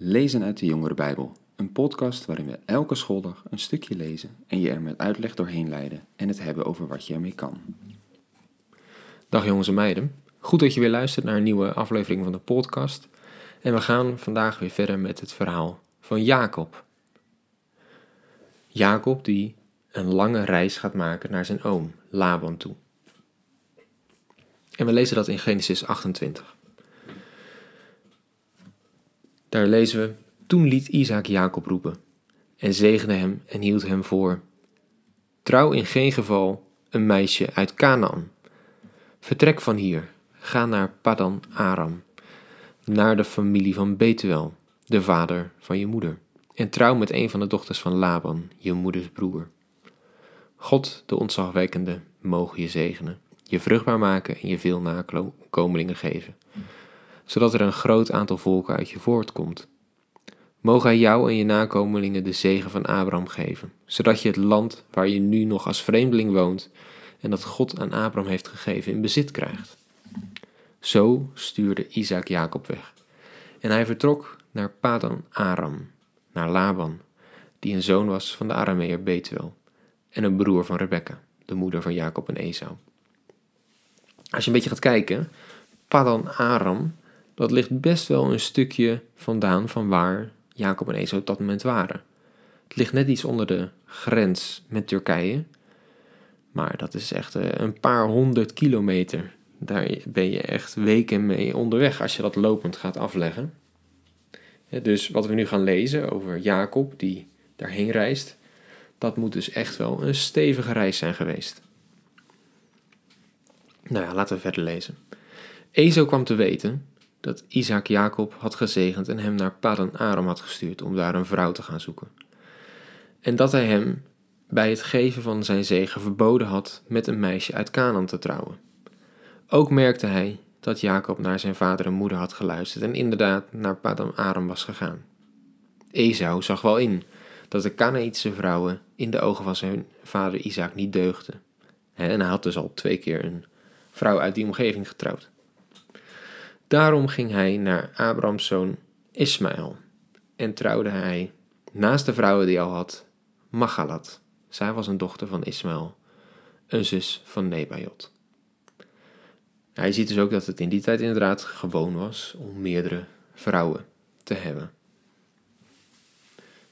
Lezen uit de Jongere Bijbel, een podcast waarin we elke schooldag een stukje lezen en je er met uitleg doorheen leiden en het hebben over wat je ermee kan. Dag jongens en meiden, goed dat je weer luistert naar een nieuwe aflevering van de podcast. En we gaan vandaag weer verder met het verhaal van Jacob. Jacob die een lange reis gaat maken naar zijn oom Laban toe. En we lezen dat in Genesis 28. Daar lezen we: Toen liet Isaac Jacob roepen en zegende hem en hield hem voor: Trouw in geen geval een meisje uit Canaan. Vertrek van hier, ga naar Padan Aram, naar de familie van Betuel, de vader van je moeder, en trouw met een van de dochters van Laban, je moeders broer. God, de ontzagwekkende, mogen je zegenen, je vruchtbaar maken en je veel nakomelingen geven zodat er een groot aantal volken uit je voortkomt. Mogen hij jou en je nakomelingen de zegen van Abraham geven, zodat je het land waar je nu nog als vreemdeling woont en dat God aan Abraham heeft gegeven in bezit krijgt. Zo stuurde Isaac Jacob weg. En hij vertrok naar Padan Aram, naar Laban, die een zoon was van de Arameer Betuel en een broer van Rebekka, de moeder van Jacob en Esau. Als je een beetje gaat kijken, Padan Aram dat ligt best wel een stukje vandaan van waar Jacob en Esau op dat moment waren. Het ligt net iets onder de grens met Turkije, maar dat is echt eh, een paar honderd kilometer. Daar ben je echt weken mee onderweg als je dat lopend gaat afleggen. Dus wat we nu gaan lezen over Jacob die daarheen reist, dat moet dus echt wel een stevige reis zijn geweest. Nou ja, laten we verder lezen. Esau kwam te weten dat Isaac Jacob had gezegend en hem naar Padan Aram had gestuurd om daar een vrouw te gaan zoeken. En dat hij hem bij het geven van zijn zegen verboden had met een meisje uit Canaan te trouwen. Ook merkte hij dat Jacob naar zijn vader en moeder had geluisterd en inderdaad naar Padan Aram was gegaan. Esau zag wel in dat de Canaïtische vrouwen in de ogen van zijn vader Isaac niet deugden. En hij had dus al twee keer een vrouw uit die omgeving getrouwd. Daarom ging hij naar Abrahams zoon Ismaël en trouwde hij naast de vrouwen die hij al had Machalat. Zij was een dochter van Ismaël, een zus van Nebajot. Hij ziet dus ook dat het in die tijd inderdaad gewoon was om meerdere vrouwen te hebben.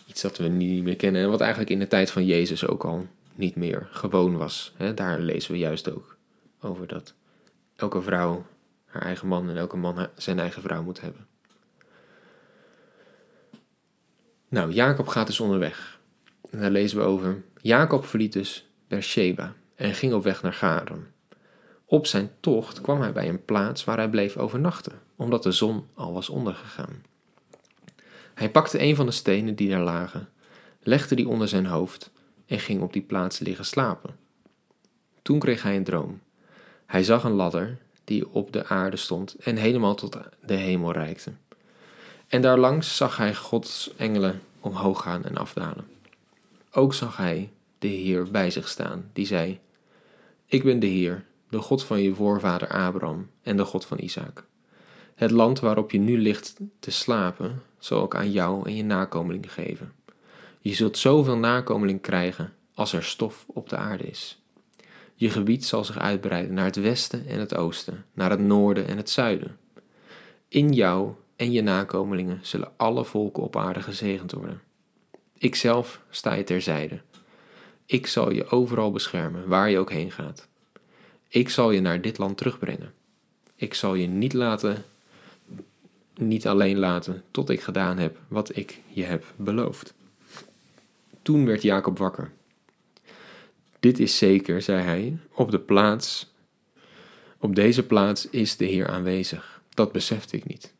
Iets dat we niet meer kennen en wat eigenlijk in de tijd van Jezus ook al niet meer gewoon was. Daar lezen we juist ook over dat elke vrouw eigen man en elke man zijn eigen vrouw moet hebben. Nou, Jacob gaat dus onderweg. Daar lezen we over. Jacob verliet dus Beersheba en ging op weg naar Garan. Op zijn tocht kwam hij bij een plaats waar hij bleef overnachten, omdat de zon al was ondergegaan. Hij pakte een van de stenen die daar lagen, legde die onder zijn hoofd en ging op die plaats liggen slapen. Toen kreeg hij een droom. Hij zag een ladder die op de aarde stond en helemaal tot de hemel reikte. En daarlangs zag hij Gods engelen omhoog gaan en afdalen. Ook zag hij de Heer bij zich staan, die zei: Ik ben de Heer, de God van je voorvader Abraham en de God van Isaac. Het land waarop je nu ligt te slapen, zal ik aan jou en je nakomeling geven. Je zult zoveel nakomeling krijgen als er stof op de aarde is. Je gebied zal zich uitbreiden naar het westen en het oosten, naar het noorden en het zuiden. In jou en je nakomelingen zullen alle volken op aarde gezegend worden. Ikzelf sta je terzijde. Ik zal je overal beschermen, waar je ook heen gaat. Ik zal je naar dit land terugbrengen. Ik zal je niet laten, niet alleen laten, tot ik gedaan heb wat ik je heb beloofd. Toen werd Jacob wakker dit is zeker, zei hij, op de plaats, op deze plaats is de Heer aanwezig. Dat besefte ik niet.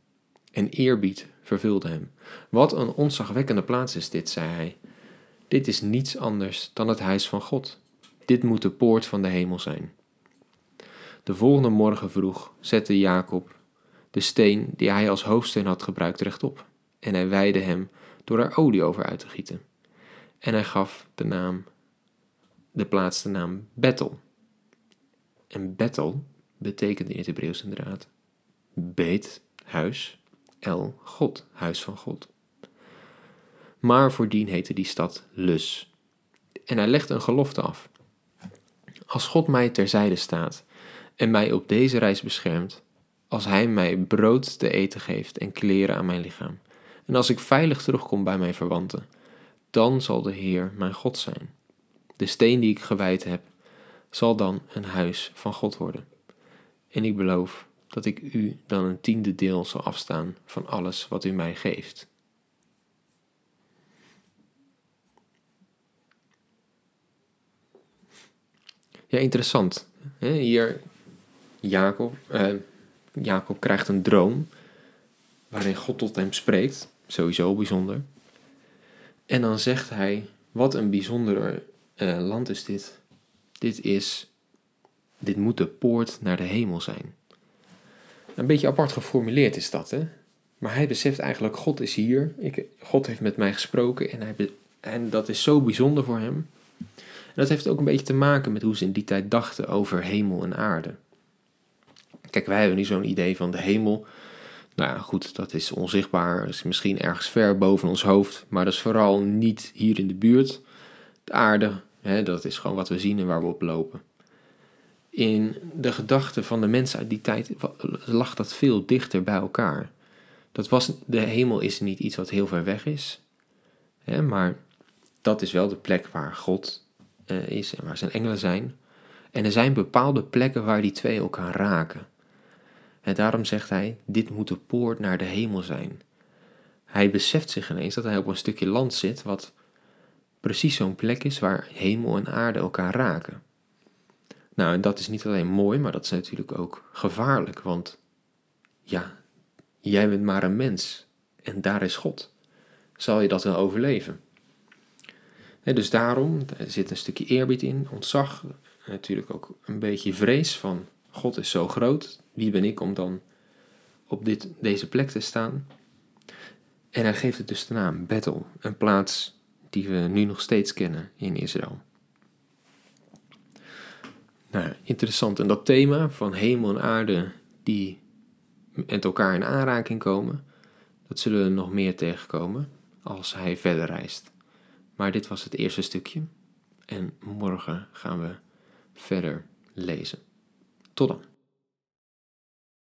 En eerbied vervulde hem. Wat een onzagwekkende plaats is dit, zei hij. Dit is niets anders dan het huis van God. Dit moet de poort van de hemel zijn. De volgende morgen vroeg zette Jacob de steen die hij als hoofdsteen had gebruikt rechtop. En hij wijde hem door er olie over uit te gieten. En hij gaf de naam de plaats de naam Bethel. En Bethel betekent in het Hebreeuws inderdaad beet, huis, El, God, huis van God. maar voordien heette die stad Lus. En hij legt een gelofte af. Als God mij terzijde staat en mij op deze reis beschermt, als Hij mij brood te eten geeft en kleren aan mijn lichaam, en als ik veilig terugkom bij mijn verwanten, dan zal de Heer mijn God zijn. De steen die ik gewijd heb, zal dan een huis van God worden. En ik beloof dat ik u dan een tiende deel zal afstaan van alles wat u mij geeft. Ja, interessant. Hier, Jacob, eh, Jacob krijgt een droom waarin God tot hem spreekt. Sowieso bijzonder. En dan zegt hij, wat een bijzonder uh, land is dit. Dit is, dit moet de poort naar de hemel zijn. Een beetje apart geformuleerd is dat, hè? Maar hij beseft eigenlijk, God is hier. Ik, God heeft met mij gesproken en, hij, en dat is zo bijzonder voor hem. Dat heeft ook een beetje te maken met hoe ze in die tijd dachten over hemel en aarde. Kijk, wij hebben nu zo'n idee van de hemel. Nou ja, goed, dat is onzichtbaar. Is misschien ergens ver boven ons hoofd. Maar dat is vooral niet hier in de buurt. De aarde, dat is gewoon wat we zien en waar we op lopen. In de gedachten van de mensen uit die tijd lag dat veel dichter bij elkaar. Dat was, de hemel is niet iets wat heel ver weg is. Maar dat is wel de plek waar God uh, is en waar zijn engelen zijn. En er zijn bepaalde plekken waar die twee elkaar raken. En daarom zegt hij: Dit moet de poort naar de hemel zijn. Hij beseft zich ineens dat hij op een stukje land zit wat precies zo'n plek is waar hemel en aarde elkaar raken. Nou, en dat is niet alleen mooi, maar dat is natuurlijk ook gevaarlijk, want ja, jij bent maar een mens en daar is God. Zal je dat wel overleven? En dus daarom, zit een stukje eerbied in, ontzag, natuurlijk ook een beetje vrees van God is zo groot, wie ben ik om dan op dit, deze plek te staan? En hij geeft het dus de naam Bethel, een plaats die we nu nog steeds kennen in Israël. Nou, interessant. En dat thema van hemel en aarde die met elkaar in aanraking komen, dat zullen we nog meer tegenkomen als hij verder reist. Maar dit was het eerste stukje en morgen gaan we verder lezen. Tot dan.